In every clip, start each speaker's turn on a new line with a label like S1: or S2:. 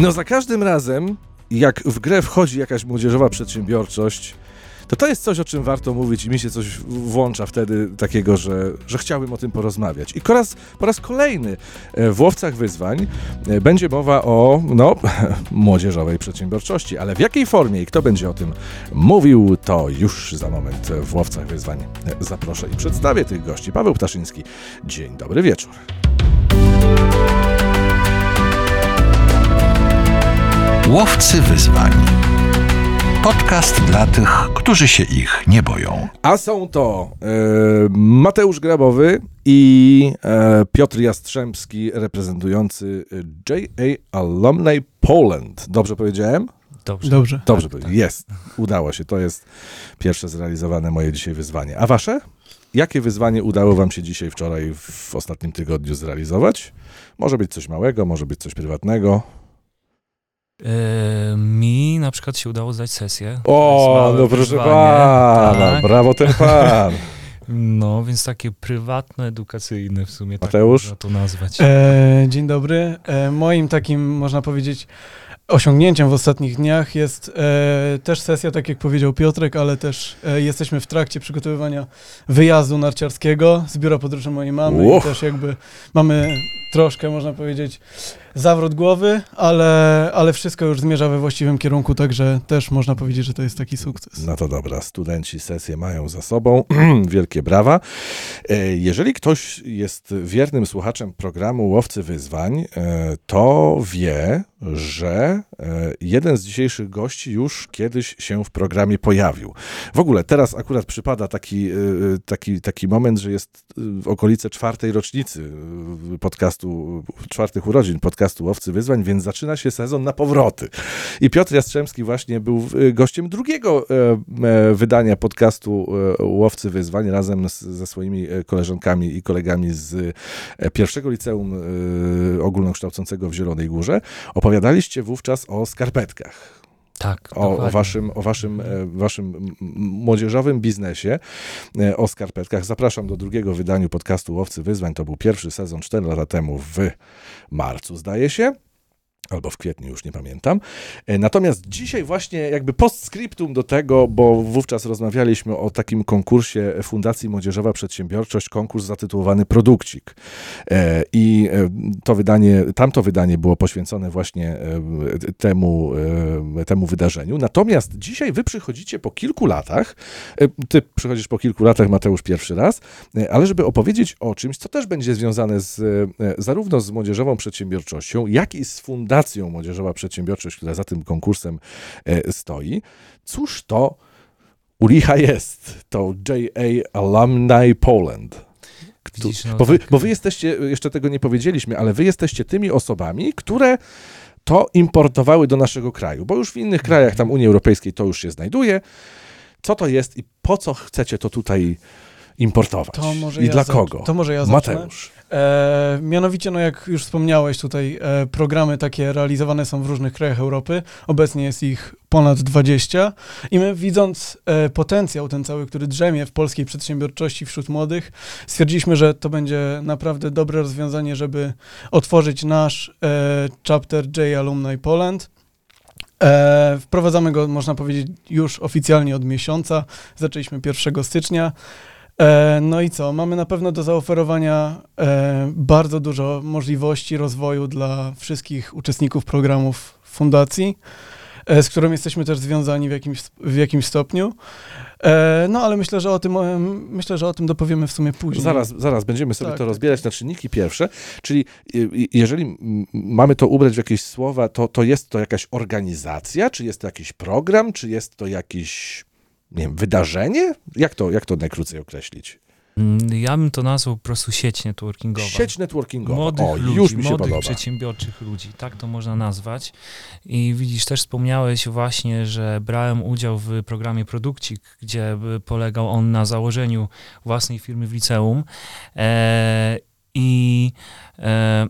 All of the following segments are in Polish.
S1: No za każdym razem, jak w grę wchodzi jakaś młodzieżowa przedsiębiorczość, to to jest coś, o czym warto mówić i mi się coś włącza wtedy takiego, że, że chciałbym o tym porozmawiać. I po raz, po raz kolejny e, w Łowcach Wyzwań e, będzie mowa o, no, młodzieżowej przedsiębiorczości, ale w jakiej formie i kto będzie o tym mówił, to już za moment w Łowcach Wyzwań zaproszę i przedstawię tych gości. Paweł Ptaszyński, dzień dobry wieczór.
S2: Łowcy Wyzwań. Podcast dla tych, którzy się ich nie boją.
S1: A są to e, Mateusz Grabowy i e, Piotr Jastrzębski, reprezentujący JA Alumni Poland. Dobrze powiedziałem?
S3: Dobrze.
S4: Dobrze.
S1: Dobrze,
S3: Tak,
S1: tak, jest. Udało się. To jest pierwsze zrealizowane moje dzisiaj wyzwanie. A wasze? Jakie wyzwanie udało wam się dzisiaj, wczoraj, w ostatnim tygodniu zrealizować? Może być coś małego, może być coś prywatnego.
S3: E, mi na przykład się udało zdać sesję.
S1: O, no proszę pana,
S3: Tak.
S1: brawo ten pan.
S3: No, więc takie prywatno-edukacyjne w sumie, tak
S1: Mateusz?
S3: można to nazwać.
S4: E, dzień dobry. E, moim takim, można powiedzieć, osiągnięciem w ostatnich dniach jest e, też sesja, tak jak powiedział Piotrek, ale też e, jesteśmy w trakcie przygotowywania wyjazdu narciarskiego z biura podróży mojej mamy
S1: Uch.
S4: i też jakby mamy troszkę, można powiedzieć, zawrót głowy, ale, ale wszystko już zmierza we właściwym kierunku, także też można powiedzieć, że to jest taki sukces.
S1: No to dobra, studenci sesję mają za sobą. Wielkie brawa. E, Jeżeli ktoś jest wiernym słuchaczem programu Łowcy Wyzwań, e, to wie, że e, jeden z dzisiejszych gości już kiedyś się w programie pojawił. W ogóle teraz akurat przypada taki, e, taki, taki moment, że jest e, w okolice czwartej rocznicy e, podcastu, czwartych urodzin podcastu Łowcy Wyzwań, więc zaczyna się sezon na powroty. I Piotr Jastrzębski właśnie był e, gościem drugiego e, e, wydania podcastu e, Łowcy Wyzwań razem z, ze swoimi e, koleżankami i kolegami z e, pierwszego liceum e, ogólnokształcącego w Zielonej Górze. Opowiadaliście wówczas o skarpetkach,
S3: tak,
S1: o, o waszym, o waszym, e, waszym młodzieżowym biznesie, e, o skarpetkach. Zapraszam do drugiego wydania podcastu Łowcy Wyzwań. To był pierwszy sezon 4 lata temu w marcu, zdaje się. Albo w kwietniu, już nie pamiętam. E, Natomiast dzisiaj właśnie jakby postscriptum do tego, bo wówczas rozmawialiśmy o takim konkursie Fundacji Młodzieżowa Przedsiębiorczość, konkurs zatytułowany Produkcik. E, I e, to wydanie, tamto wydanie było poświęcone właśnie temu, temu wydarzeniu. Natomiast dzisiaj wy przychodzicie po kilku latach, ty przychodzisz po kilku latach, Mateusz pierwszy raz, ale żeby opowiedzieć o czymś, co też będzie związane z, zarówno z młodzieżową przedsiębiorczością, jak i z Fundacją Młodzieżowa Przedsiębiorczość, która za tym konkursem e, stoi. Cóż to u licha jest? To JA Alumni Poland. Kto-
S3: Widzisz, no
S1: bo, wy,
S3: tak.
S1: bo wy jesteście, jeszcze tego nie powiedzieliśmy, ale wy jesteście tymi osobami, które to importowały do naszego kraju, bo już w innych krajach tam Unii Europejskiej to już się znajduje. Co to jest i po co chcecie to tutaj importować?
S4: To
S1: I
S4: ja
S1: dla kogo?
S4: To może ja zacznę.
S1: Mateusz.
S4: E, mianowicie, no jak już wspomniałeś tutaj, e, programy takie realizowane są w różnych krajach Europy. Obecnie jest ich ponad 20 i my widząc e, potencjał ten cały, który drzemie w polskiej przedsiębiorczości wśród młodych, stwierdziliśmy, że to będzie naprawdę dobre rozwiązanie, żeby otworzyć nasz e, chapter J Alumni Poland. E, wprowadzamy go, można powiedzieć, już oficjalnie od miesiąca. Zaczęliśmy 1 stycznia. E, no i co? Mamy na pewno do zaoferowania e, bardzo dużo możliwości rozwoju dla wszystkich uczestników programów fundacji, e, z którą jesteśmy też związani w jakimś, w jakimś stopniu. No ale myślę, że o tym myślę, że o tym dopowiemy w sumie później.
S1: Zaraz, zaraz będziemy sobie
S4: Tak,
S1: to rozbierać na czynniki pierwsze. Czyli jeżeli mamy to ubrać w jakieś słowa, to, to jest to jakaś organizacja, czy jest to jakiś program, czy jest to jakieś nie wiem, wydarzenie? Jak to, jak to najkrócej określić?
S3: Mm, Ja bym to nazwał po prostu sieć networkingowa.
S1: Sieć networkingowa.
S3: Młodych
S1: o,
S3: ludzi,
S1: już mi się
S3: młodych
S1: podoba.
S3: przedsiębiorczych ludzi, tak to można nazwać. I widzisz, też wspomniałeś właśnie, że brałem udział w programie Produkcik, gdzie polegał on na założeniu własnej firmy w liceum. E, I e,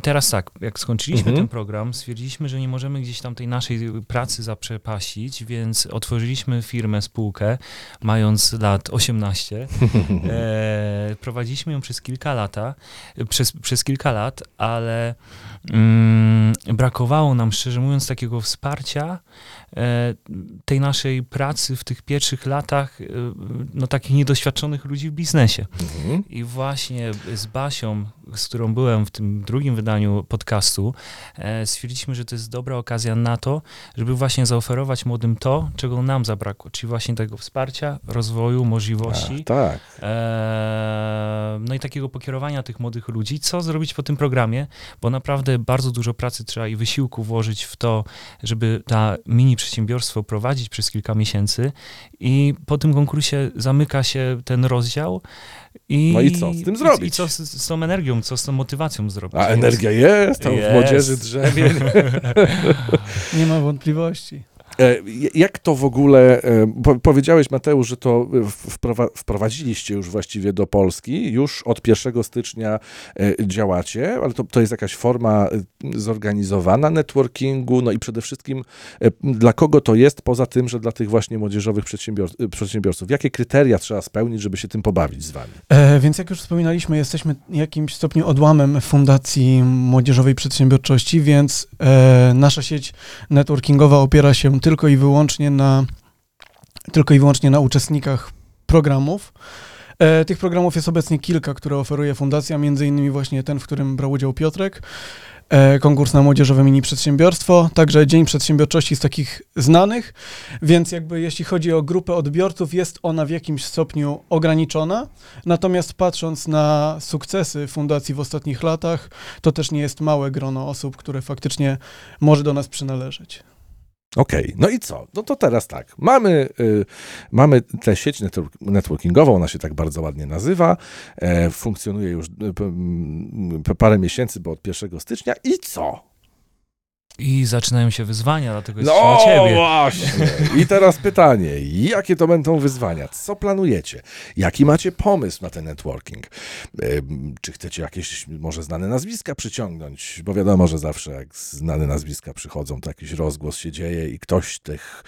S3: I teraz tak, jak skończyliśmy
S1: Mhm.
S3: ten program, stwierdziliśmy, że nie możemy gdzieś tam tej naszej pracy zaprzepaścić, więc otworzyliśmy firmę, spółkę, mając lat 18. E, prowadziliśmy ją przez kilka lata, przez, przez kilka lat, ale mm, brakowało nam, szczerze mówiąc, takiego wsparcia e, tej naszej pracy w tych pierwszych latach, e, no takich niedoświadczonych ludzi w biznesie.
S1: Mhm.
S3: I właśnie z Basią, z którą byłem w tym drugim wydaniu podcastu, e, stwierdziliśmy, że to jest dobra okazja na to, żeby właśnie zaoferować młodym to, czego nam zabrakło, czyli właśnie tego wsparcia, rozwoju, możliwości.
S1: Tak.
S3: e, no i takiego pokierowania tych młodych ludzi, co zrobić po tym programie, bo naprawdę bardzo dużo pracy trzeba i wysiłku włożyć w to, żeby ta mini przedsiębiorstwo prowadzić przez kilka miesięcy i po tym konkursie zamyka się ten rozdział i...
S1: No i co z tym zrobić?
S3: I co z, z tą energią, co z tą motywacją zrobić.
S1: A
S3: Więc-
S1: energia jest, tam w młodzieży drzewie.
S4: Nie ma wątpliwości.
S1: E, Jak to w ogóle, e, po, powiedziałeś Mateusz, że to wprowa- wprowadziliście już właściwie do Polski, już od 1 stycznia e, działacie, ale to, to jest jakaś forma e, zorganizowana networkingu, no i przede wszystkim e, dla kogo to jest, poza tym, że dla tych właśnie młodzieżowych przedsiębior- przedsiębiorców. Jakie kryteria trzeba spełnić, żeby się tym pobawić z wami?
S4: E, więc jak już wspominaliśmy, jesteśmy w jakimś stopniu odłamem Fundacji Młodzieżowej Przedsiębiorczości, więc e, nasza sieć networkingowa opiera się tylko i wyłącznie na, tylko i wyłącznie na uczestnikach programów. E, tych programów jest obecnie kilka, które oferuje fundacja, między innymi właśnie ten, w którym brał udział Piotrek, e, konkurs na młodzieżowe mini przedsiębiorstwo, także Dzień Przedsiębiorczości z takich znanych, więc jakby jeśli chodzi o grupę odbiorców, jest ona w jakimś stopniu ograniczona, natomiast patrząc na sukcesy fundacji w ostatnich latach, to też nie jest małe grono osób, które faktycznie może do nas przynależeć.
S1: Okej, no i co? No to teraz tak. Mamy, y, mamy tę sieć network- networkingową, ona się tak bardzo ładnie nazywa. E, funkcjonuje już y, parę miesięcy, bo od 1 stycznia. I co?
S3: I zaczynają się wyzwania, dlatego jest
S1: No
S3: ciebie.
S1: właśnie. I teraz pytanie, jakie to będą wyzwania? Co planujecie? Jaki macie pomysł na ten networking? Czy chcecie jakieś może znane nazwiska przyciągnąć? Bo wiadomo, że zawsze jak znane nazwiska przychodzą, to jakiś rozgłos się dzieje i ktoś tych,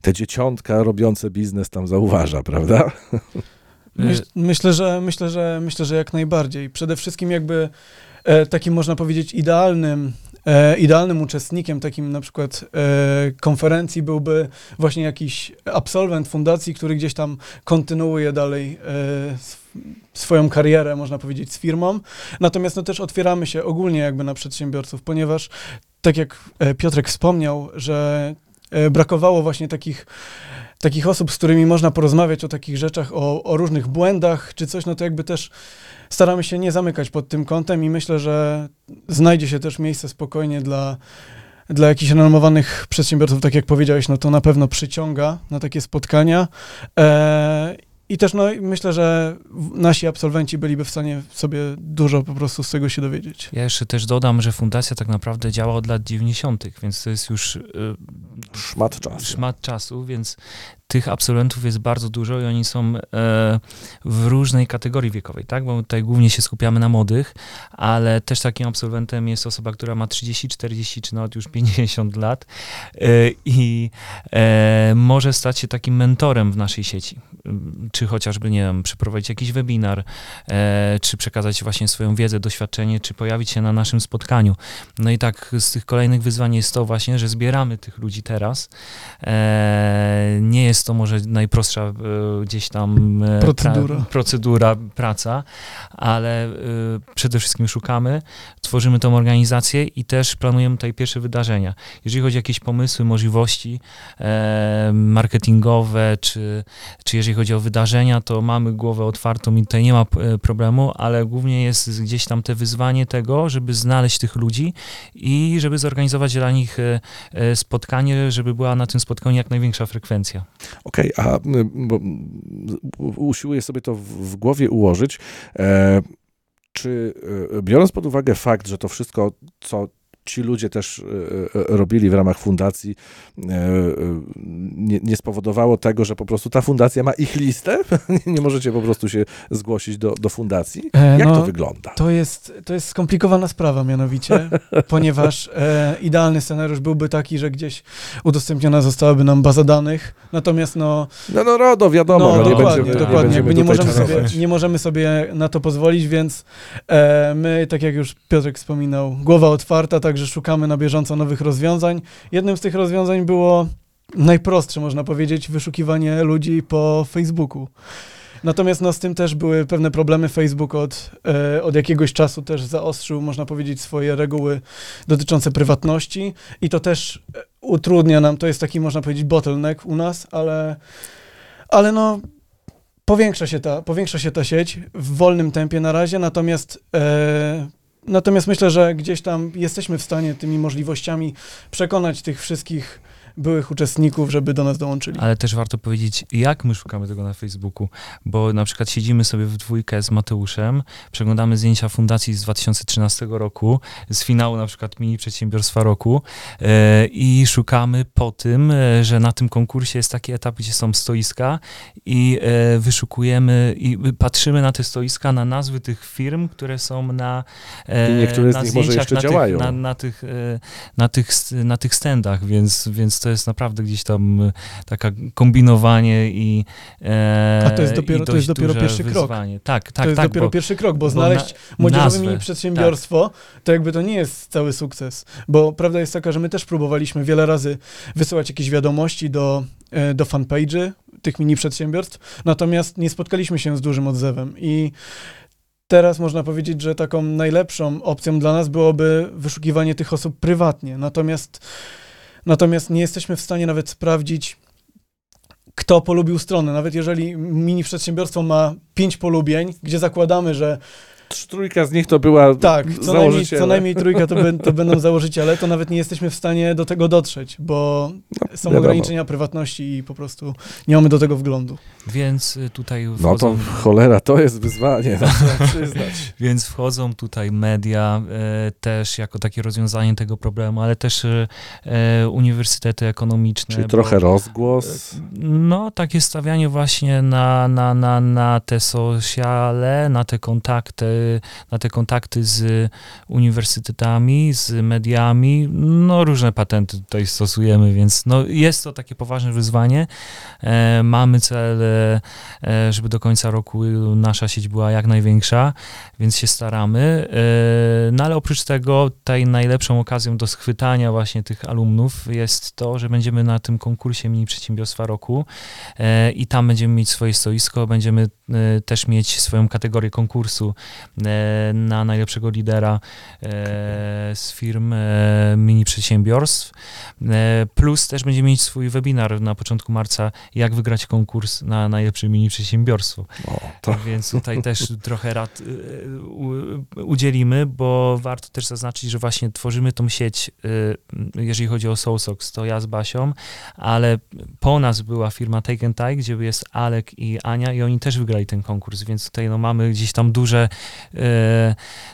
S1: te dzieciątka robiące biznes tam zauważa, prawda?
S4: Myśl, myślę, że, myślę, że, myślę, że jak najbardziej. Przede wszystkim jakby e, takim można powiedzieć idealnym, e, idealnym uczestnikiem takim na przykład e, konferencji byłby właśnie jakiś absolwent fundacji, który gdzieś tam kontynuuje dalej e, sw- swoją karierę, można powiedzieć, z firmą. Natomiast no też otwieramy się ogólnie jakby na przedsiębiorców, ponieważ tak jak e, Piotrek wspomniał, że e, brakowało właśnie takich takich osób, z którymi można porozmawiać o takich rzeczach, o, o różnych błędach czy coś, no to jakby też staramy się nie zamykać pod tym kątem i myślę, że znajdzie się też miejsce spokojnie dla, dla jakichś renomowanych przedsiębiorców, tak jak powiedziałeś, no to na pewno przyciąga na takie spotkania. E, I też no, myślę, że nasi absolwenci byliby w stanie sobie dużo po prostu z tego się dowiedzieć.
S3: Ja jeszcze też dodam, że fundacja tak naprawdę działa od lat 90., więc to jest już y,
S1: Szmat czasu.
S3: szmat czasu, więc tych absolwentów jest bardzo dużo i oni są e, w różnej kategorii wiekowej, tak? Bo tutaj głównie się skupiamy na młodych, ale też takim absolwentem jest osoba, która ma 30, 40 czy nawet już 50 lat e, i e, może stać się takim mentorem w naszej sieci. Czy chociażby, nie wiem, przeprowadzić jakiś webinar, czy przekazać właśnie swoją wiedzę, doświadczenie, czy pojawić się na naszym spotkaniu. No i tak z tych kolejnych wyzwań jest to właśnie, że zbieramy tych ludzi teraz. Nie jest to może najprostsza e, gdzieś tam e,
S4: Procedura.
S3: Pra, procedura, praca, ale e, przede wszystkim szukamy, tworzymy tą organizację i też planujemy tutaj pierwsze wydarzenia. Jeżeli chodzi o jakieś pomysły, możliwości marketingowe, czy, czy jeżeli chodzi o wydarzenia, to mamy głowę otwartą i tutaj nie ma problemu, ale głównie jest gdzieś tam te wyzwanie tego, żeby znaleźć tych ludzi i żeby zorganizować dla nich spotkanie, żeby była na tym spotkaniu jak największa frekwencja.
S1: Okej, a y, mm, u- usiłuję sobie to w, w głowie ułożyć. E, czy y, biorąc pod uwagę fakt, że to wszystko, co ci ludzie też e, e, robili w ramach fundacji, e, nie, nie spowodowało tego, że po prostu ta fundacja ma ich listę? nie możecie po prostu się zgłosić do, do fundacji?
S4: E,
S1: Jak
S4: no,
S1: to wygląda?
S4: To jest, to jest skomplikowana sprawa mianowicie, ponieważ e, idealny scenariusz byłby taki, że gdzieś udostępniona zostałaby nam baza danych, natomiast no,
S1: No, no RODO, wiadomo,
S4: no
S1: no, nie
S4: dokładnie,
S1: będziemy,
S4: dokładnie,
S1: nie
S4: możemy, sobie, nie możemy sobie na to pozwolić, więc e, my, tak jak już Piotrek wspominał, głowa otwarta, także szukamy na bieżąco nowych rozwiązań. Jednym z tych rozwiązań było najprostsze, można powiedzieć, wyszukiwanie ludzi po Facebooku. Natomiast no, z tym też były pewne problemy. Facebook od, e, od jakiegoś czasu też zaostrzył, można powiedzieć, swoje reguły dotyczące prywatności i to też e, utrudnia nam, to jest taki, można powiedzieć, bottleneck u nas, ale, ale no, powiększa się, ta, powiększa się ta sieć w wolnym tempie na razie, natomiast, e, natomiast myślę, że gdzieś tam jesteśmy w stanie tymi możliwościami przekonać tych wszystkich byłych uczestników, żeby do nas dołączyli.
S3: Ale też warto powiedzieć, jak my szukamy tego na Facebooku, bo na przykład siedzimy sobie w dwójkę z Mateuszem, przeglądamy zdjęcia fundacji z 2013 roku, z finału na przykład mini przedsiębiorstwa roku e, i szukamy po tym, e, że na tym konkursie jest taki etap, gdzie są stoiska i e, wyszukujemy i patrzymy na te stoiska, na nazwy tych firm, które są na e,
S1: I niektóre z
S3: na
S1: nich może
S3: zdjęciach,
S1: jeszcze
S3: na
S1: działają.
S3: Tych, na, na, tych, e, na, tych, na tych standach, więc, więc to jest naprawdę gdzieś tam e, taka kombinowanie i e,
S4: A to jest dopiero- to jest dopiero pierwszy krok.
S3: wyzwanie. Tak, tak,
S4: to jest
S3: tak,
S4: dopiero
S3: bo,
S4: pierwszy krok, bo
S3: bo
S4: znaleźć
S3: na-
S4: młodzieżowe mini przedsiębiorstwo, to jakby to nie jest cały sukces. Bo prawda jest taka, że my też próbowaliśmy wiele razy wysyłać jakieś wiadomości do, e, do fanpage'y tych mini przedsiębiorstw, natomiast nie spotkaliśmy się z dużym odzewem i Teraz można powiedzieć, że taką najlepszą opcją dla nas byłoby wyszukiwanie tych osób prywatnie. Natomiast, natomiast nie jesteśmy w stanie nawet sprawdzić, kto polubił stronę. Nawet jeżeli mini przedsiębiorstwo ma pięć polubień, gdzie zakładamy, że
S1: Trójka z nich to była
S4: tak, co najmniej, co najmniej trójka to, ben- to będą założyciele, to nawet nie jesteśmy w stanie do tego dotrzeć, bo są
S1: wiadomo.
S4: ograniczenia prywatności i po prostu nie mamy do tego wglądu.
S3: więc y, tutaj
S1: No
S3: wchodzą,
S1: to cholera, to jest wyzwanie, no, trzeba przyznać.
S3: więc wchodzą tutaj media e, też jako takie rozwiązanie tego problemu, ale też e, e, uniwersytety ekonomiczne.
S1: Czyli
S3: bo-
S1: trochę rozgłos.
S3: No, takie stawianie właśnie na, na, na, na te sociale, na te kontakty, na te kontakty z uniwersytetami, z mediami. No, różne patenty tutaj stosujemy, więc no, jest to takie poważne wyzwanie. E, mamy cel, e, e, żeby do końca roku nasza sieć była jak największa, więc się staramy. E, no, ale oprócz tego, tutaj najlepszą okazją do schwytania właśnie tych alumnów jest to, że będziemy na tym konkursie mini przedsiębiorstwa roku e, i tam będziemy mieć swoje stoisko, będziemy też mieć swoją kategorię konkursu e, na najlepszego lidera e, z firm e, mini przedsiębiorstw. E, Plus też będziemy mieć swój webinar na początku marca, jak wygrać konkurs na najlepsze mini przedsiębiorstwo.
S1: O, to
S3: Więc tutaj też trochę rad udzielimy, bo warto też zaznaczyć, że właśnie tworzymy tą sieć, jeżeli chodzi o Soulsox, to ja z Basią, ale po nas była firma Take and Tie, gdzie jest Alek i Ania i oni też wygrali ten konkurs, więc tutaj no, mamy gdzieś tam duże, y,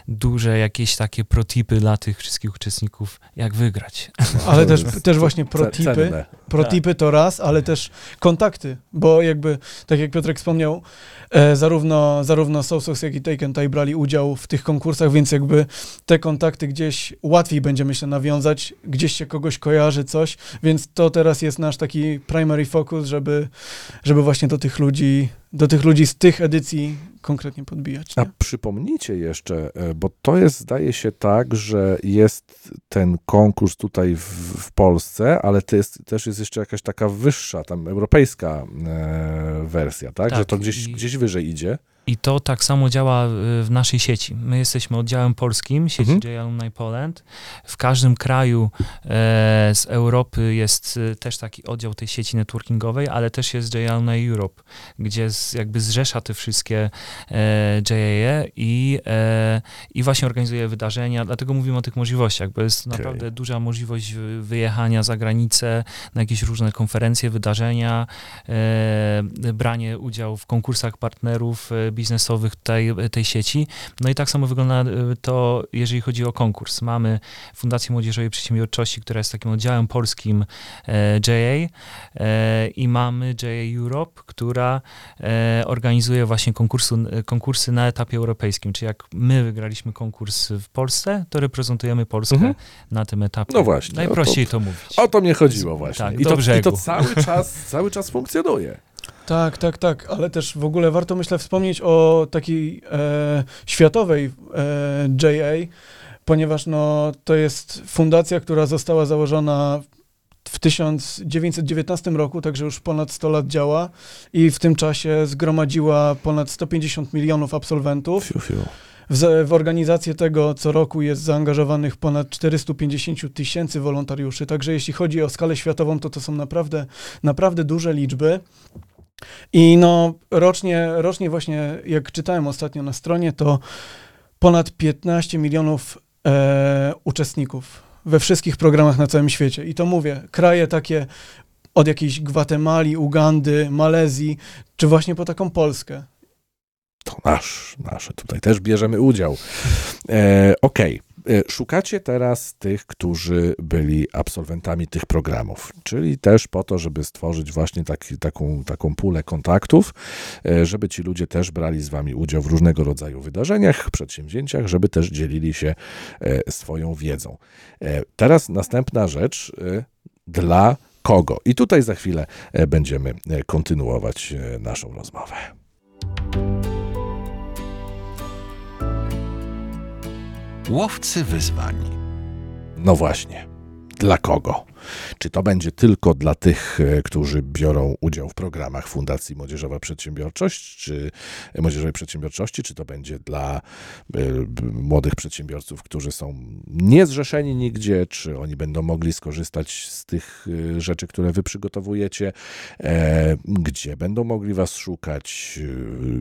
S3: duże jakieś takie protipy dla tych wszystkich uczestników, jak wygrać.
S4: Ale też, też właśnie protipy, protipy to raz, ale też kontakty, bo jakby, tak jak Piotrek wspomniał, e, zarówno, zarówno Soulsox, jak i Take and Tie brali udział w tych konkursach, więc jakby te kontakty gdzieś łatwiej będzie, myślę, nawiązać, gdzieś się kogoś kojarzy, coś, więc to teraz jest nasz taki primary focus, żeby, żeby właśnie do tych ludzi, do tych ludzi z tych edycji konkretnie podbijać.
S1: A
S4: Nie?
S1: przypomnijcie jeszcze, e, bo to jest, zdaje się tak, że jest ten konkurs tutaj w, w Polsce, ale to jest, też jest jeszcze jakaś taka wyższa, tam europejska e, wersja, tak?
S3: Tak,
S1: Że to gdzieś,
S3: i-
S1: gdzieś wyżej idzie.
S3: I to tak samo działa y, w naszej sieci. My jesteśmy oddziałem polskim, sieci
S1: Mhm.
S3: J Alumni Poland. W każdym kraju e, z Europy jest y, też taki oddział tej sieci networkingowej, ale też jest J Alumni Europe, gdzie z, jakby zrzesza te wszystkie e, JAE i, e, i właśnie organizuje wydarzenia. Dlatego mówimy o tych możliwościach, bo jest naprawdę duża możliwość wy- wyjechania za granicę na jakieś różne konferencje, wydarzenia, e, branie udziału w konkursach partnerów e, biznesowych tej, tej sieci. No i tak samo wygląda y, to, jeżeli chodzi o konkurs. Mamy Fundację Młodzieżowej Przedsiębiorczości, która jest takim oddziałem polskim e, JA e, i mamy JA Europe, która e, organizuje właśnie konkursu, konkursy na etapie europejskim. Czyli jak my wygraliśmy konkurs w Polsce, to reprezentujemy Polskę
S1: Mhm.
S3: na tym etapie.
S1: No właśnie,
S3: Najprościej to, mówić.
S1: O to mnie chodziło właśnie.
S3: Tak,
S1: I, to, I to cały czas, cały czas funkcjonuje.
S4: Tak, tak, tak, ale też w ogóle warto myślę wspomnieć o takiej e, światowej e, JA, ponieważ no, to jest fundacja, która została założona w 1919 roku, także już ponad 100 lat działa i w tym czasie zgromadziła ponad 150 milionów absolwentów.
S1: Fiu, fiu.
S4: W, w organizację tego co roku jest zaangażowanych ponad 450 tysięcy wolontariuszy, także jeśli chodzi o skalę światową, to to są naprawdę, naprawdę duże liczby. I no rocznie, rocznie właśnie, jak czytałem ostatnio na stronie, to ponad 15 milionów e, uczestników we wszystkich programach na całym świecie. I to mówię, kraje takie od jakiejś Gwatemali, Ugandy, Malezji, czy właśnie po taką Polskę.
S1: To nasz, nasze. Tutaj też bierzemy udział. E, Okej. E, Szukacie teraz tych, którzy byli absolwentami tych programów, czyli też po to, żeby stworzyć właśnie taki, taką, taką pulę kontaktów, e, żeby ci ludzie też brali z wami udział w różnego rodzaju wydarzeniach, przedsięwzięciach, żeby też dzielili się e, swoją wiedzą. E, Teraz następna rzecz, e, dla kogo? I tutaj za chwilę e, będziemy e, kontynuować e, naszą rozmowę.
S2: Łowcy wyzwań.
S1: No właśnie. Dla kogo? Czy to będzie tylko dla tych, e, którzy biorą udział w programach Fundacji Młodzieżowa Przedsiębiorczość, czy Młodzieżowej Przedsiębiorczości, czy to będzie dla e, młodych przedsiębiorców, którzy są niezrzeszeni nigdzie, czy oni będą mogli skorzystać z tych e, rzeczy, które wy przygotowujecie, gdzie będą mogli was szukać,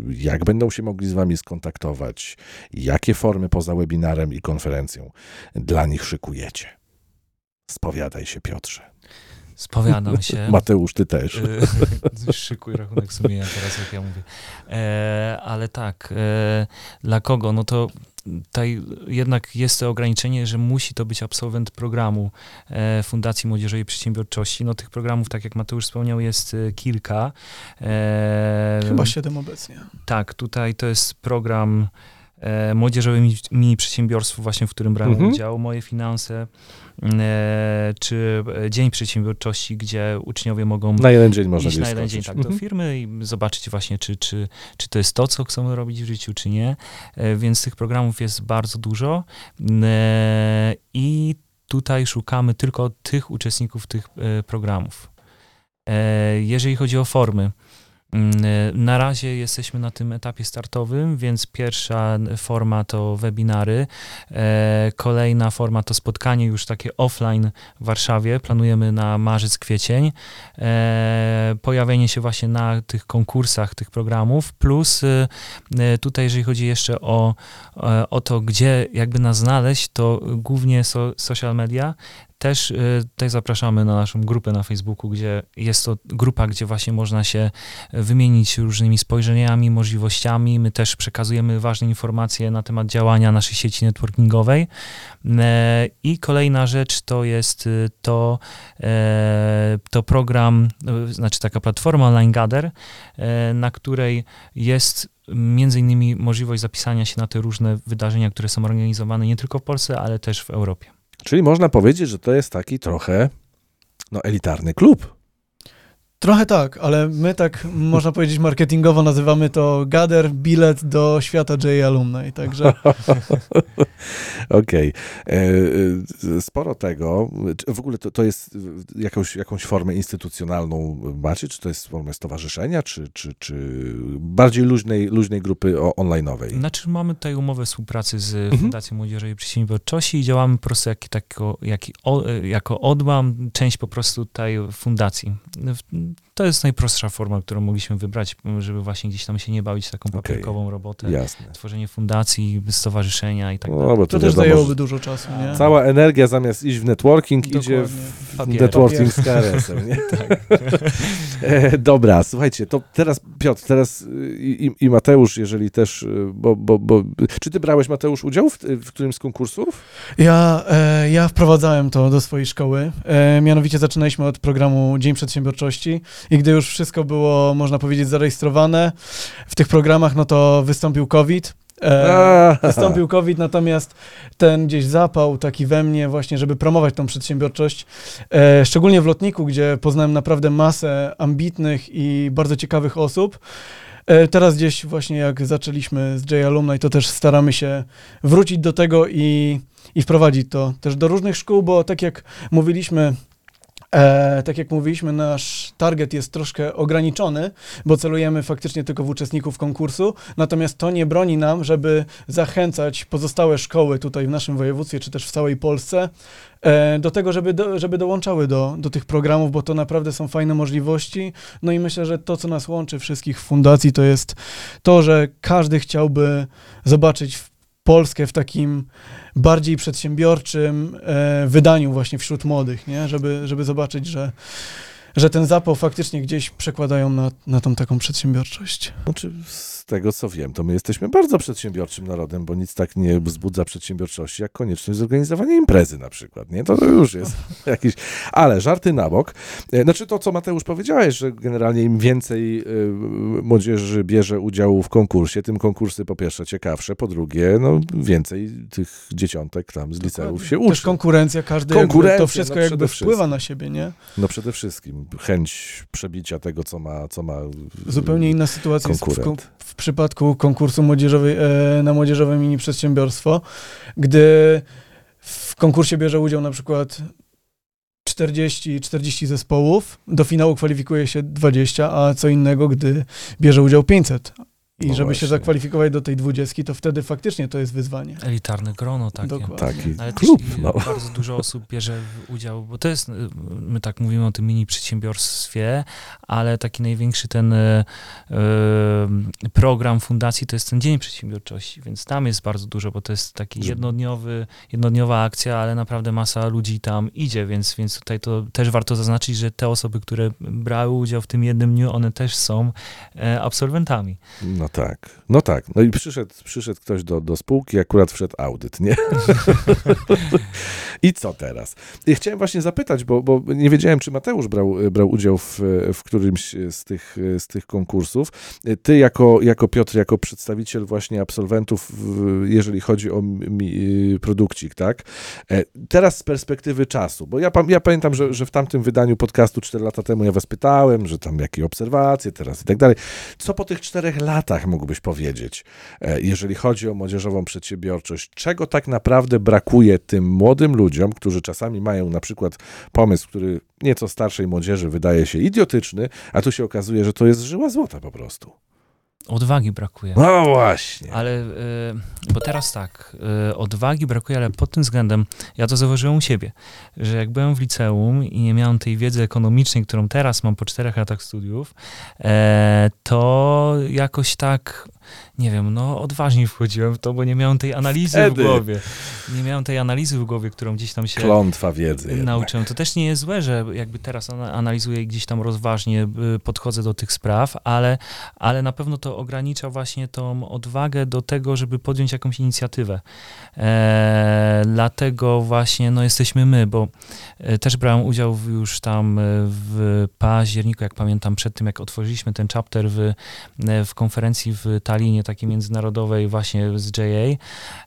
S1: jak będą się mogli z wami skontaktować, jakie formy poza webinarem i konferencją dla nich szykujecie. Spowiadaj się, Piotrze.
S3: Spowiadam się.
S1: Mateusz, ty też.
S3: E, Szykuj rachunek sumienia teraz, jak ja mówię. E, ale tak, e, dla kogo? No to tutaj jednak jest to ograniczenie, że musi to być absolwent programu e, Fundacji Młodzieżowej Przedsiębiorczości. No tych programów, tak jak Mateusz wspomniał, jest e, kilka. E,
S4: Chyba siedem obecnie.
S3: tak, tutaj to jest program e, Młodzieżowe mini, przedsiębiorstwo, właśnie w którym brałem
S1: Mhm.
S3: udział, moje finanse, e, czy e, Dzień Przedsiębiorczości, gdzie uczniowie mogą
S1: Na jeden dzień można
S3: iść na jeden dzień tak, do
S1: Mhm.
S3: firmy i zobaczyć właśnie, czy, czy, czy to jest to, co chcą robić w życiu, czy nie. E, Więc tych programów jest bardzo dużo E, i tutaj szukamy tylko tych uczestników tych e, programów. Jeżeli chodzi o formy, na razie jesteśmy na tym etapie startowym, więc pierwsza forma to webinary, e, kolejna forma to spotkanie już takie offline w Warszawie, planujemy na marzec, kwiecień, e, pojawienie się właśnie na tych konkursach tych programów, plus e, e, tutaj jeżeli chodzi jeszcze o, e, o to, gdzie jakby nas znaleźć, to głównie so, social media, też e, tutaj zapraszamy na naszą grupę na Facebooku, gdzie jest to grupa, gdzie właśnie można się wymienić różnymi spojrzeniami, możliwościami. My też przekazujemy ważne informacje na temat działania naszej sieci networkingowej. E, I kolejna rzecz to jest y, to, to program, y, znaczy taka platforma Online Gather, na której jest między innymi możliwość zapisania się na te różne wydarzenia, które są organizowane nie tylko w Polsce, ale też w Europie.
S1: Czyli można powiedzieć, że to jest taki trochę no, elitarny klub.
S4: Trochę tak, ale my tak, można powiedzieć, marketingowo nazywamy to Gather bilet do świata J Alumni, także
S1: Okej. E, e, Sporo tego. Czy W ogóle to, to jest jakąś, jakąś formę instytucjonalną macie? Czy to jest formę stowarzyszenia, czy, czy, czy bardziej luźnej, luźnej grupy online'owej?
S3: Znaczy mamy tutaj umowę współpracy z
S1: Mhm.
S3: Fundacją Młodzieżowej Przedsiębiorczości i działamy po prostu jak, tako, jak, o, jako odłam, część po prostu tutaj fundacji. To jest najprostsza forma, którą mogliśmy wybrać, żeby właśnie gdzieś tam się nie bawić taką papierkową robotę.
S1: Jasne.
S3: Tworzenie fundacji, stowarzyszenia i tak
S1: No,
S3: dalej.
S1: bo
S4: to
S1: to
S4: też
S1: wiadomo,
S4: zajęłoby dużo czasu, nie?
S1: Cała energia zamiast iść w networking idzie
S4: Dokładnie.
S1: w
S3: papierem.
S1: networking z KRS-em, nie? E, Dobra, słuchajcie, to teraz Piotr, teraz y, i, i Mateusz, jeżeli też, y, bo, bo, bo, czy ty brałeś Mateusz udział w, w którymś z konkursów?
S4: Ja, e, ja wprowadzałem to do swojej szkoły. E, mianowicie zaczynaliśmy od programu Dzień Przedsiębiorczości i gdy już wszystko było, można powiedzieć, zarejestrowane w tych programach, no to wystąpił COVID. E, wystąpił COVID, natomiast ten gdzieś zapał taki we mnie właśnie, żeby promować tą przedsiębiorczość, e, szczególnie w lotniku, gdzie poznałem naprawdę masę ambitnych i bardzo ciekawych osób. E, teraz gdzieś właśnie jak zaczęliśmy z J Alumni, to też staramy się wrócić do tego i, i wprowadzić to też do różnych szkół, bo tak jak mówiliśmy, E, tak jak mówiliśmy, nasz target jest troszkę ograniczony, bo celujemy faktycznie tylko w uczestników konkursu, natomiast to nie broni nam, żeby zachęcać pozostałe szkoły tutaj w naszym województwie, czy też w całej Polsce, e, do tego, żeby, do, żeby dołączały do, do tych programów, bo to naprawdę są fajne możliwości. No i myślę, że to, co nas łączy wszystkich fundacji, to jest to, że każdy chciałby zobaczyć w Polskę w takim bardziej przedsiębiorczym e, wydaniu właśnie wśród młodych, nie? Żeby, żeby zobaczyć, że, że ten zapał faktycznie gdzieś przekładają na, na tą taką przedsiębiorczość.
S1: Znaczy, z tego co wiem, to my jesteśmy bardzo przedsiębiorczym narodem, bo nic tak nie wzbudza przedsiębiorczości, jak konieczność zorganizowania imprezy na przykład, nie? To już jest jakiś... Ale żarty na bok. E, Znaczy to, co Mateusz powiedziałeś, że generalnie im więcej y, młodzieży bierze udziału w konkursie, tym konkursy po pierwsze ciekawsze, po drugie, no więcej tych dzieciątek tam z liceów się
S4: Też
S1: uczy.
S4: konkurencja, każdy jakby,
S1: Konkurencja,
S4: to wszystko
S1: no
S4: jakby wpływa na siebie, nie?
S1: No przede wszystkim chęć przebicia tego, co ma... Co ma
S4: Zupełnie inna sytuacja jest w,
S1: konkurent.
S4: w przypadku konkursu młodzieżowej, e, na młodzieżowe mini przedsiębiorstwo, gdy w konkursie bierze udział na przykład 40, 40 zespołów, do finału kwalifikuje się 20, a co innego, gdy bierze udział 500. I
S1: No
S4: żeby
S1: właśnie.
S4: się zakwalifikować do tej 20, to wtedy faktycznie to jest wyzwanie.
S3: Elitarne grono takie.
S4: Dokładnie.
S1: Taki
S3: Ale
S1: klub,
S3: też
S1: no.
S3: bardzo dużo osób bierze udział, bo to jest, y, my tak mówimy o tym mini przedsiębiorstwie, ale taki największy ten y, y, program fundacji to jest ten Dzień Przedsiębiorczości, więc tam jest bardzo dużo, bo to jest taki jednodniowy, jednodniowa akcja, ale naprawdę masa ludzi tam idzie, więc, więc tutaj to też warto zaznaczyć, że te osoby, które brały udział w tym jednym dniu, one też są e, absolwentami.
S1: No tak, no tak. No i przyszedł, przyszedł ktoś do, do spółki, akurat wszedł audyt, nie? I co teraz? I chciałem właśnie zapytać, bo, bo nie wiedziałem, czy Mateusz brał, brał udział w, w którymś z tych, z tych konkursów. Ty jako, jako Piotr, jako przedstawiciel właśnie absolwentów, jeżeli chodzi o mi, produkcik, tak? E, Teraz z perspektywy czasu, bo ja, ja pamiętam, że, że w tamtym wydaniu podcastu 4 lata temu ja was pytałem, że tam jakie obserwacje teraz i tak dalej. Co po tych czterech latach mógłbyś powiedzieć, e, jeżeli chodzi o młodzieżową przedsiębiorczość? Czego tak naprawdę brakuje tym młodym ludziom, którzy czasami mają na przykład pomysł, który nieco starszej młodzieży wydaje się idiotyczny, a tu się okazuje, że to jest żyła złota po prostu.
S3: Odwagi brakuje.
S1: No właśnie.
S3: Ale, y, bo teraz tak, y, odwagi brakuje, ale pod tym względem, ja to zauważyłem u siebie, że jak byłem w liceum i nie miałem tej wiedzy ekonomicznej, którą teraz mam po czterech latach studiów, e, to jakoś tak, nie wiem, no odważniej wchodziłem w to, bo nie miałem tej analizy
S1: Wtedy.
S3: w głowie. Nie miałem tej analizy w głowie, którą gdzieś tam się
S1: Klątwa wiedzy.
S3: nauczyłem. To też nie jest złe, że jakby teraz ana- analizuję i gdzieś tam rozważnie y, podchodzę do tych spraw, ale, ale na pewno to ogranicza właśnie tą odwagę do tego, żeby podjąć jakąś inicjatywę. E, dlatego właśnie no, jesteśmy my, bo e, też brałem udział w, już tam e, w październiku, jak pamiętam, przed tym jak otworzyliśmy ten chapter w, w konferencji w Talinie, takiej międzynarodowej właśnie z JA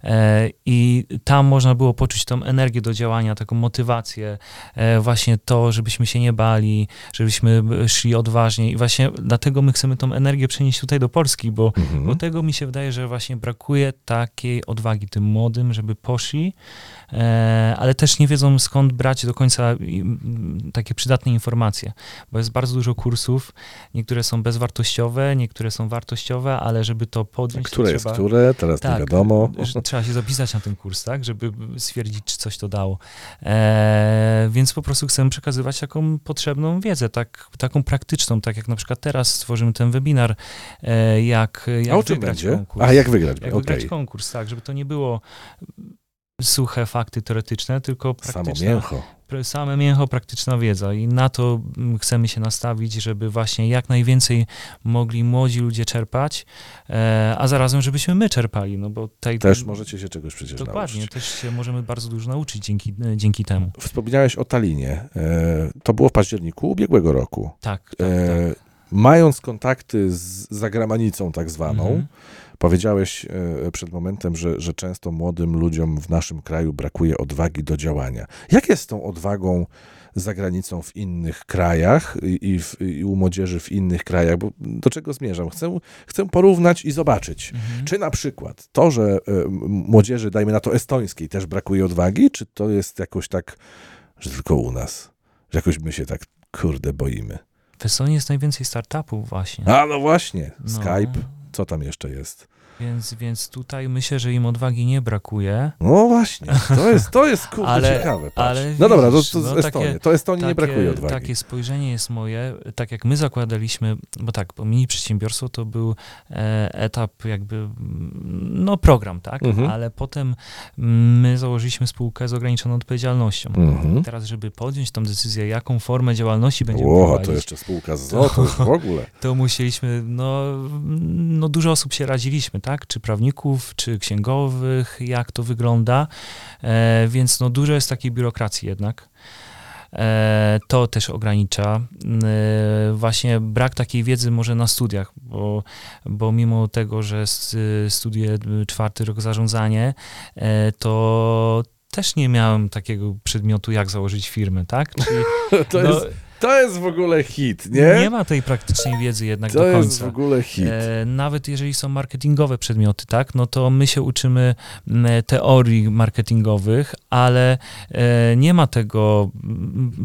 S3: e, i tam można było poczuć tą energię do działania, taką motywację, e, właśnie to, żebyśmy się nie bali, żebyśmy szli odważnie i właśnie dlatego my chcemy tą energię przenieść tutaj do Polski, bo
S1: Mhm.
S3: bo tego mi się wydaje, że właśnie brakuje takiej odwagi tym młodym, żeby poszli, e, ale też nie wiedzą skąd brać do końca takie przydatne informacje, bo jest bardzo dużo kursów, niektóre są bezwartościowe, niektóre są wartościowe, ale żeby to podjąć,
S1: Które
S3: to
S1: jest
S3: trzeba...
S1: które? Teraz nie
S3: Tak,
S1: wiadomo.
S3: że trzeba się zapisać na ten kurs, tak, żeby stwierdzić, czy coś to dało. E, więc po prostu chcemy przekazywać taką potrzebną wiedzę, tak, taką praktyczną, tak jak na przykład teraz stworzymy ten webinar, e, jak, jak
S1: A o czym
S3: wygrać
S1: będzie?
S3: konkurs.
S1: A jak wygrać?
S3: Jak
S1: Okej.
S3: wygrać konkurs, tak, żeby to nie było suche fakty teoretyczne, tylko
S1: Samo
S3: praktyczna,
S1: mięcho.
S3: Same mięcho, praktyczna wiedza i na to mm, chcemy się nastawić, żeby właśnie jak najwięcej mogli młodzi ludzie czerpać, e, a zarazem, żebyśmy my czerpali, no bo tej,
S1: Też możecie się czegoś przecież
S3: Dokładnie,
S1: nauczyć.
S3: też się możemy bardzo dużo nauczyć dzięki, e, dzięki temu.
S1: Wspomniałeś o Talinie. E, to było w październiku ubiegłego roku.
S3: Tak, tak,
S1: E,
S3: tak.
S1: Mając kontakty z zagramanicą tak zwaną,
S3: Mhm.
S1: Powiedziałeś e, przed momentem, że, że często młodym ludziom w naszym kraju brakuje odwagi do działania. Jak jest z tą odwagą za granicą w innych krajach i, w, i u młodzieży w innych krajach? Bo do czego zmierzam? Chcę, chcę porównać i zobaczyć.
S3: Mhm.
S1: Czy na przykład to, że e, młodzieży, dajmy na to estońskiej, też brakuje odwagi, czy to jest jakoś tak, że tylko u nas? Że jakoś my się tak, kurde, boimy.
S3: W Estonii jest najwięcej startupów właśnie.
S1: A no właśnie,
S3: No,
S1: Skype, co tam jeszcze jest?
S3: Więc, więc tutaj myślę, że im odwagi nie brakuje.
S1: No właśnie, to jest, to jest kurde
S3: Ale-
S1: ciekawe. Patrz.
S3: ale
S1: no dobra, to, to
S3: no
S1: Estonii.
S3: takie-
S1: to Estonii nie brakuje odwagi.
S3: takie spojrzenie jest moje, tak jak my zakładaliśmy, bo tak, bo mini przedsiębiorstwo to był e, etap jakby, mm, no program, tak,
S1: Mhm.
S3: ale potem mm, my założyliśmy spółkę z ograniczoną odpowiedzialnością.
S1: Mhm.
S3: Teraz, żeby podjąć tą decyzję, jaką formę działalności będziemy
S1: O,
S3: prowadzić,
S1: to jeszcze spółka z ZO, to w ogóle.
S3: to musieliśmy, no, no dużo osób się radziliśmy, tak? Czy prawników, czy księgowych, jak to wygląda. E, więc no dużo jest takiej biurokracji jednak. E, to też ogranicza. E, właśnie brak takiej wiedzy może na studiach, bo, bo mimo tego, że studiuję czwarty rok zarządzanie, e, to też nie miałem takiego przedmiotu, jak założyć firmę, tak? Czyli,
S1: To,
S3: no,
S1: jest, to jest w ogóle hit, nie?
S3: nie ma tej praktycznej wiedzy jednak
S1: to
S3: do
S1: jest
S3: końca.
S1: w ogóle hit.
S3: E, nawet jeżeli są marketingowe przedmioty, tak, no to my się uczymy teorii marketingowych, ale e, nie ma tego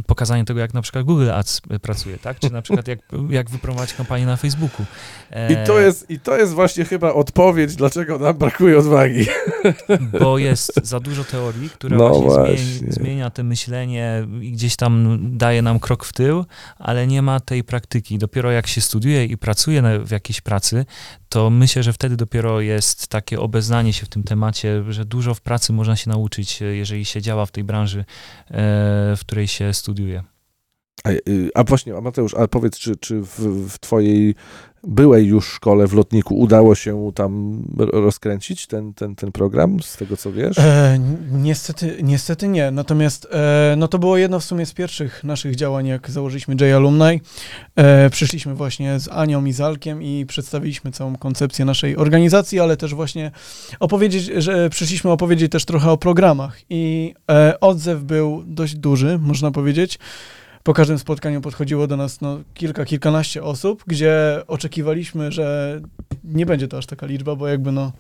S3: pokazania tego, jak na przykład Google Ads pracuje, tak, czy na przykład jak, jak wypromować kampanię na Facebooku. E,
S1: I to, jest, I to jest właśnie chyba odpowiedź, dlaczego nam brakuje odwagi.
S3: Bo jest za dużo teorii, która
S1: No
S3: właśnie,
S1: właśnie.
S3: Zmieni, zmienia to myślenie i gdzieś tam daje nam krok w tył, ale nie ma tej praktyki. Dopiero jak się studiuje i pracuje w jakiejś pracy, to myślę, że wtedy dopiero jest takie obeznanie się w tym temacie, że dużo w pracy można się nauczyć, e, jeżeli się działa w tej branży, e, w której się studiuje.
S1: A, y, a właśnie, a Mateusz, ale powiedz, czy, czy w, w twojej byłej już szkole w lotniku udało się tam rozkręcić ten, ten, ten program, z tego co wiesz?
S4: E, ni- niestety, niestety nie. Natomiast e, no to było jedno w sumie z pierwszych naszych działań, jak założyliśmy J Alumni. E, przyszliśmy właśnie z Anią i Zalkiem i przedstawiliśmy całą koncepcję naszej organizacji, ale też właśnie opowiedzieć, że przyszliśmy opowiedzieć też trochę o programach. I e, odzew był dość duży, można powiedzieć. Po każdym spotkaniu podchodziło do nas no, kilka, kilkanaście osób, gdzie oczekiwaliśmy, że nie będzie to aż taka liczba, bo jakby no,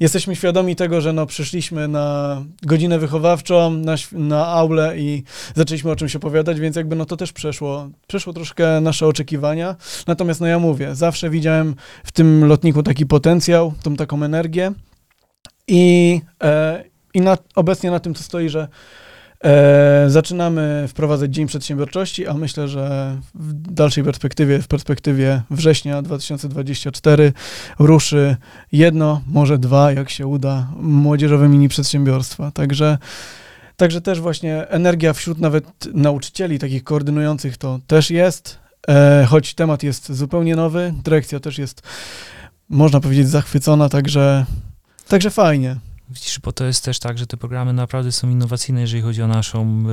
S4: jesteśmy świadomi tego, że no, przyszliśmy na godzinę wychowawczą, na, na i zaczęliśmy o czymś opowiadać, więc jakby no to też przeszło, przeszło troszkę nasze oczekiwania. Natomiast no ja mówię, zawsze widziałem w tym lotniku taki potencjał, tą taką energię i, e, i na, obecnie na tym to stoi, że E, zaczynamy wprowadzać Dzień Przedsiębiorczości, a myślę, że w dalszej perspektywie, w perspektywie września 2024 ruszy jedno, może dwa, jak się uda, młodzieżowe mini przedsiębiorstwa. Także, także też właśnie energia wśród nawet nauczycieli, takich koordynujących, to też jest, e, choć temat jest zupełnie nowy, dyrekcja też jest, można powiedzieć, zachwycona, także, także fajnie.
S3: Widzisz, bo to jest też tak, że te programy naprawdę są innowacyjne, jeżeli chodzi o naszą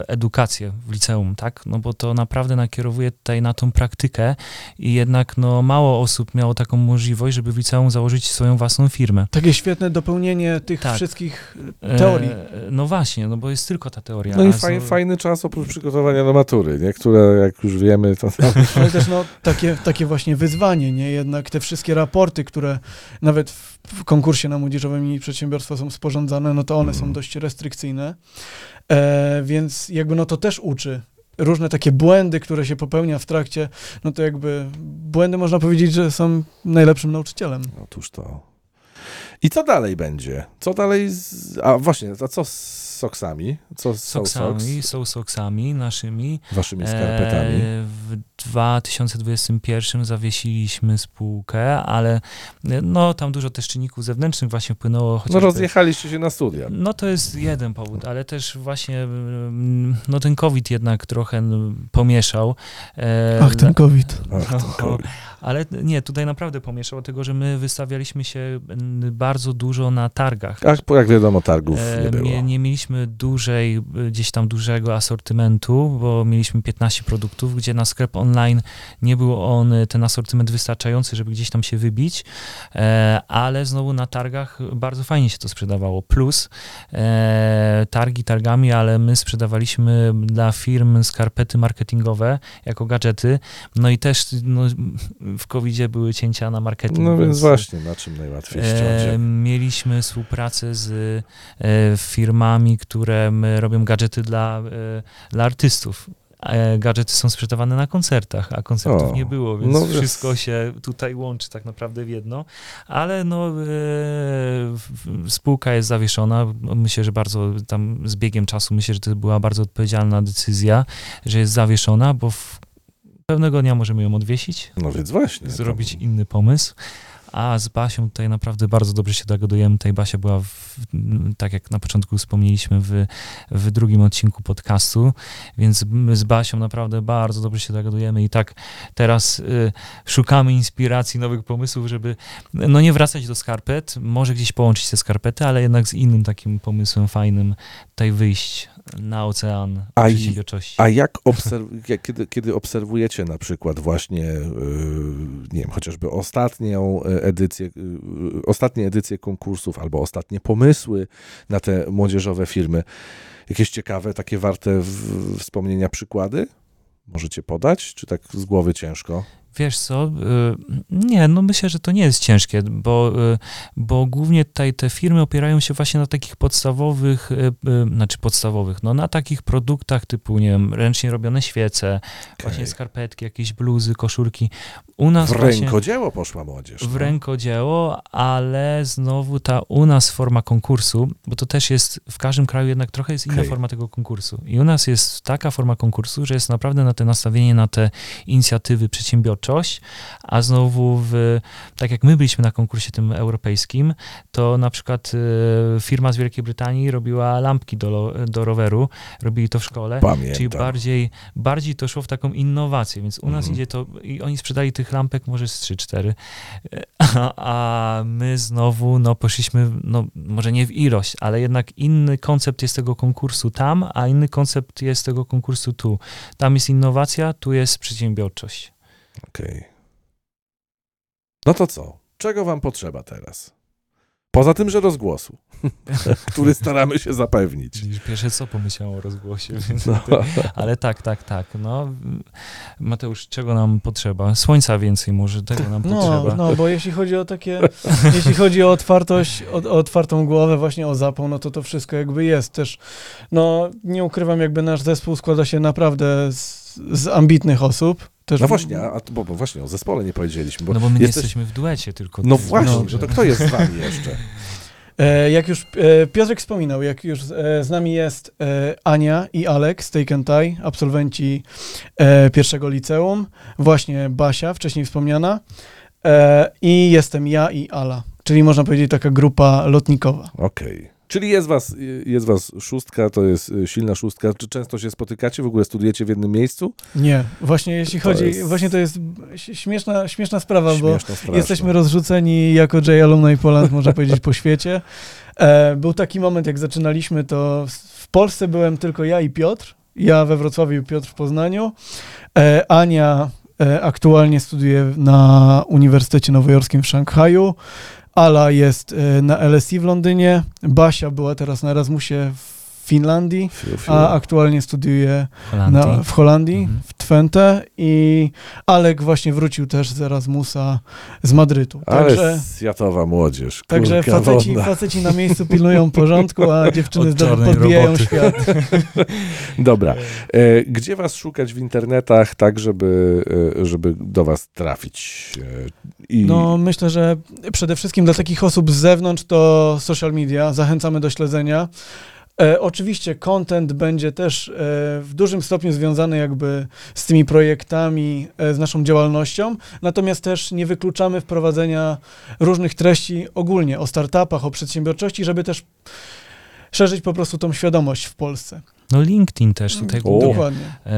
S3: e, edukację w liceum, tak? No bo to naprawdę nakierowuje tutaj na tą praktykę i jednak no mało osób miało taką możliwość, żeby w liceum założyć swoją własną firmę.
S4: Takie świetne dopełnienie tych
S3: Tak.
S4: wszystkich
S3: E,
S4: teorii.
S3: no właśnie, no bo jest tylko ta teoria.
S1: No i faj, fajny czas oprócz przygotowania do matury, nie? które jak już wiemy, to tam
S4: Ale też no, takie, takie właśnie wyzwanie, nie? Jednak te wszystkie raporty, które nawet w, w konkursie na młodzieżowe mini przedsiębiorstwa są sporządzane, no to one są
S1: Mhm.
S4: dość restrykcyjne. E, więc jakby no to też uczy. Różne takie błędy, które się popełnia w trakcie, no to jakby błędy można powiedzieć, że są najlepszym nauczycielem.
S1: Otóż to. I co dalej będzie? Co dalej? Z... A właśnie, a co z soksami. Co z
S3: soksami, są soksami naszymi.
S1: Waszymi skarpetami.
S3: E, W 2021 zawiesiliśmy spółkę, ale e, no tam dużo też czynników zewnętrznych właśnie wpłynęło.
S1: No
S3: chociażby-
S1: rozjechaliście się na studia.
S3: No to jest jeden powód, ale też właśnie mm, no ten COVID jednak trochę mm, pomieszał. E,
S4: Ach, ten COVID.
S1: Ach, ten
S3: no,
S1: COVID.
S3: ale nie, tutaj naprawdę pomieszał, dlatego że my wystawialiśmy się mm, bardzo dużo na targach.
S1: Ach, bo jak wiadomo, targów nie było.
S3: Nie, nie mieliśmy dłużej, y, gdzieś tam dużego asortymentu, bo mieliśmy 15 produktów, gdzie na sklep online nie był on, ten asortyment wystarczający, żeby gdzieś tam się wybić, e, ale znowu na targach bardzo fajnie się to sprzedawało. Plus e, targi targami, ale my sprzedawaliśmy dla firm skarpety marketingowe jako gadżety, no i też no, w covid były cięcia na marketing.
S1: No więc właśnie, na czym najłatwiej
S3: E,
S1: ściąć.
S3: mieliśmy współpracę z e, firmami, które robią gadżety dla, e, dla artystów. E, gadżety są sprzedawane na koncertach, a koncertów
S1: O,
S3: nie było, więc
S1: no
S3: wszystko się tutaj łączy tak naprawdę w jedno. Ale no, e, spółka jest zawieszona. Myślę, że bardzo tam z biegiem czasu, myślę, że to była bardzo odpowiedzialna decyzja, że jest zawieszona, bo pewnego dnia możemy ją odwiesić,
S1: No więc właśnie.
S3: zrobić
S1: to-
S3: inny pomysł. A z Basią tutaj naprawdę bardzo dobrze się dogadujemy. Tutaj Basia była, w, tak jak na początku wspomnieliśmy, w, w drugim odcinku podcastu, więc my z Basią naprawdę bardzo dobrze się dogadujemy. I tak teraz y, szukamy inspiracji, nowych pomysłów, żeby no nie wracać do skarpet, może gdzieś połączyć te skarpety, ale jednak z innym takim pomysłem fajnym tutaj wyjść na ocean
S1: A. A jak obserw- kiedy, kiedy obserwujecie na przykład właśnie, yy, nie wiem, chociażby ostatnią e, edycję, yy, ostatnie edycje konkursów albo ostatnie pomysły na te młodzieżowe firmy, jakieś ciekawe, takie warte w- wspomnienia przykłady? Możecie podać, czy tak z głowy ciężko?
S3: Wiesz co, y, nie, no myślę, że to nie jest ciężkie, bo, y, bo głównie tutaj te firmy opierają się właśnie na takich podstawowych, y, znaczy podstawowych, no na takich produktach typu, nie wiem, ręcznie robione świece, właśnie
S1: Okej.
S3: skarpetki, jakieś bluzy, koszulki. U nas
S1: W
S3: właśnie
S1: rękodzieło poszła młodzież.
S3: w
S1: no.
S3: rękodzieło, ale znowu ta u nas forma konkursu, bo to też jest, w każdym kraju jednak trochę jest inna
S1: Okej.
S3: forma tego konkursu. I u nas jest taka forma konkursu, że jest naprawdę na te nastawienie na te inicjatywy przedsiębiorczość, a znowu w, tak jak my byliśmy na konkursie tym europejskim, to na przykład y, firma z Wielkiej Brytanii robiła lampki do, do roweru, robili to w szkole.
S1: Pamiętam.
S3: Czyli bardziej, bardziej to szło w taką innowację, więc u nas
S1: Mhm.
S3: idzie to, i oni sprzedali tych lampek może z 3-4, a, a my znowu, no poszliśmy, no może nie w ilość, ale jednak inny koncept jest tego konkursu tam, a inny koncept jest tego konkursu tu. Tam jest innowacja, tu jest przedsiębiorczość.
S1: Okej. No to co? Czego wam potrzeba teraz? Poza tym, że rozgłosu, który staramy się zapewnić.
S3: Pierwsze co pomyślałem o rozgłosie, więc
S1: No.
S3: ale tak, tak, tak, no Mateusz, czego nam potrzeba? Słońca więcej może, tego nam
S4: No,
S3: potrzeba.
S4: no, bo jeśli chodzi o takie, jeśli chodzi o otwartość, o, o otwartą głowę, właśnie o zapał, no to to wszystko jakby jest też, no nie ukrywam, jakby nasz zespół składa się naprawdę z, z ambitnych osób. Też
S1: No właśnie, a, bo, bo właśnie o zespole nie powiedzieliśmy, bo
S3: No bo my nie
S1: jesteś-
S3: jesteśmy w duecie tylko.
S1: No właśnie,
S3: no,
S1: że to kto jest z wami jeszcze?
S4: E, jak już e, Piotrek wspominał, jak już e, z nami jest Ania i Alek z Take and Tie, absolwenci pierwszego liceum, właśnie Basia, wcześniej wspomniana, i jestem ja i Ala, czyli można powiedzieć taka grupa lotnikowa.
S1: Okej. Czyli jest was, jest was szóstka, to jest y, silna szóstka. Czy często się spotykacie, w ogóle studujecie w jednym miejscu?
S4: Nie, właśnie jeśli
S1: To
S4: chodzi,
S1: jest-
S4: właśnie to jest śmieszna, śmieszna sprawa, bo
S1: Śmieszno, straszno.
S4: jesteśmy rozrzuceni jako J Alumni Poland, można powiedzieć, po świecie. E, był taki moment, jak zaczynaliśmy, to w- w Polsce byłem tylko ja i Piotr. Ja we Wrocławiu, Piotr w Poznaniu. E, Ania e, aktualnie studiuje na Uniwersytecie Nowojorskim w Szanghaju. Ala jest e, na LSE w Londynie. Basia była teraz na Erasmusie w Finlandii,
S1: Fiu, fiu.
S4: a aktualnie studiuje
S3: Holandii.
S4: na, w Holandii,
S3: Mhm.
S4: w Twente i Alek właśnie wrócił też z Erasmusa z Madrytu.
S1: Ale
S4: Także,
S1: światowa młodzież.
S4: także
S1: kurka
S4: faceci,
S1: wodna.
S4: faceci na miejscu pilnują porządku, a dziewczyny podbijają
S3: roboty.
S4: świat.
S1: Dobra. E, gdzie was szukać w internetach, tak żeby, e, żeby do was trafić? E, I
S4: No myślę, że przede wszystkim dla takich osób z zewnątrz to social media, zachęcamy do śledzenia. E, oczywiście content będzie też e, w dużym stopniu związany jakby z tymi projektami, e, z naszą działalnością, natomiast też nie wykluczamy wprowadzenia różnych treści ogólnie o startupach, o przedsiębiorczości, żeby też szerzyć po prostu tą świadomość w Polsce.
S3: No LinkedIn też tutaj
S1: O.
S3: głównie.
S4: Dokładnie.
S3: E,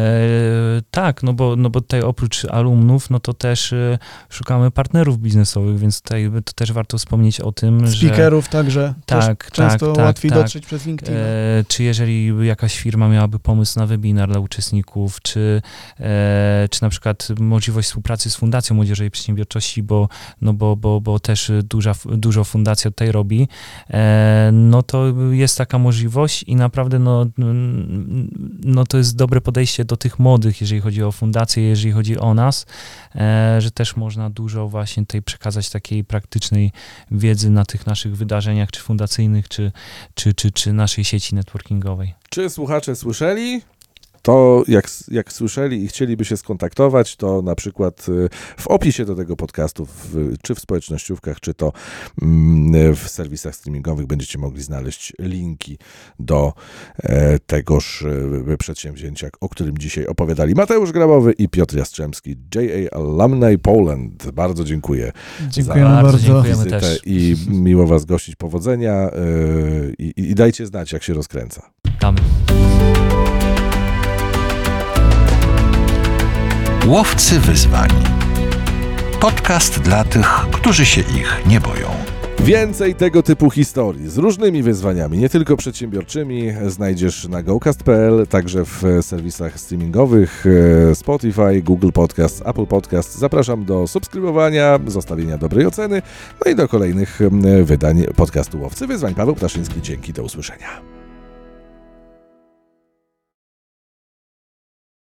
S3: tak, no bo, no bo tutaj oprócz alumnów, no to też e, szukamy partnerów biznesowych, więc tutaj to też warto wspomnieć o tym, że...
S4: Speakerów także też
S3: Tak,
S4: często
S3: tak, tak,
S4: łatwiej
S3: tak.
S4: dotrzeć przez LinkedIn.
S3: E, czy jeżeli jakaś firma miałaby pomysł na webinar dla uczestników, czy, e, czy na przykład możliwość współpracy z Fundacją Młodzieży i Przedsiębiorczości, bo, no bo, bo, bo też duża, dużo fundacja tutaj robi, e, no to jest taka możliwość i naprawdę no, no to jest dobre podejście do tych młodych, jeżeli chodzi o fundację, jeżeli chodzi o nas, e, że też można dużo właśnie tutaj przekazać takiej praktycznej wiedzy na tych naszych wydarzeniach, czy fundacyjnych, czy, czy, czy, czy naszej sieci networkingowej.
S1: Czy słuchacze słyszeli? To jak, jak słyszeli i chcieliby się skontaktować, to na przykład y, w opisie do tego podcastu, w, czy w społecznościówkach, czy to mm, w serwisach streamingowych będziecie mogli znaleźć linki do e, tegoż e, przedsięwzięcia, o którym dzisiaj opowiadali Mateusz Grabowy i Piotr Jastrzębski, JA Alumni Poland. Bardzo dziękuję
S4: Dziękujemy
S3: bardzo
S4: bardzo.
S3: dziękujemy.
S1: wizytę
S3: też.
S1: i miło Was gościć. Powodzenia e, i, i dajcie znać, jak się rozkręca.
S2: Łowcy wyzwań. Podcast dla tych, którzy się ich nie boją.
S1: Więcej tego typu historii z różnymi wyzwaniami, nie tylko przedsiębiorczymi, znajdziesz na gocast.pl, także w serwisach streamingowych e, Spotify, Google Podcast, Apple Podcast. Zapraszam do subskrybowania, zostawienia dobrej oceny, no i do kolejnych wydań podcastu Łowcy Wyzwań. Paweł Ptaszyński, dzięki, do usłyszenia.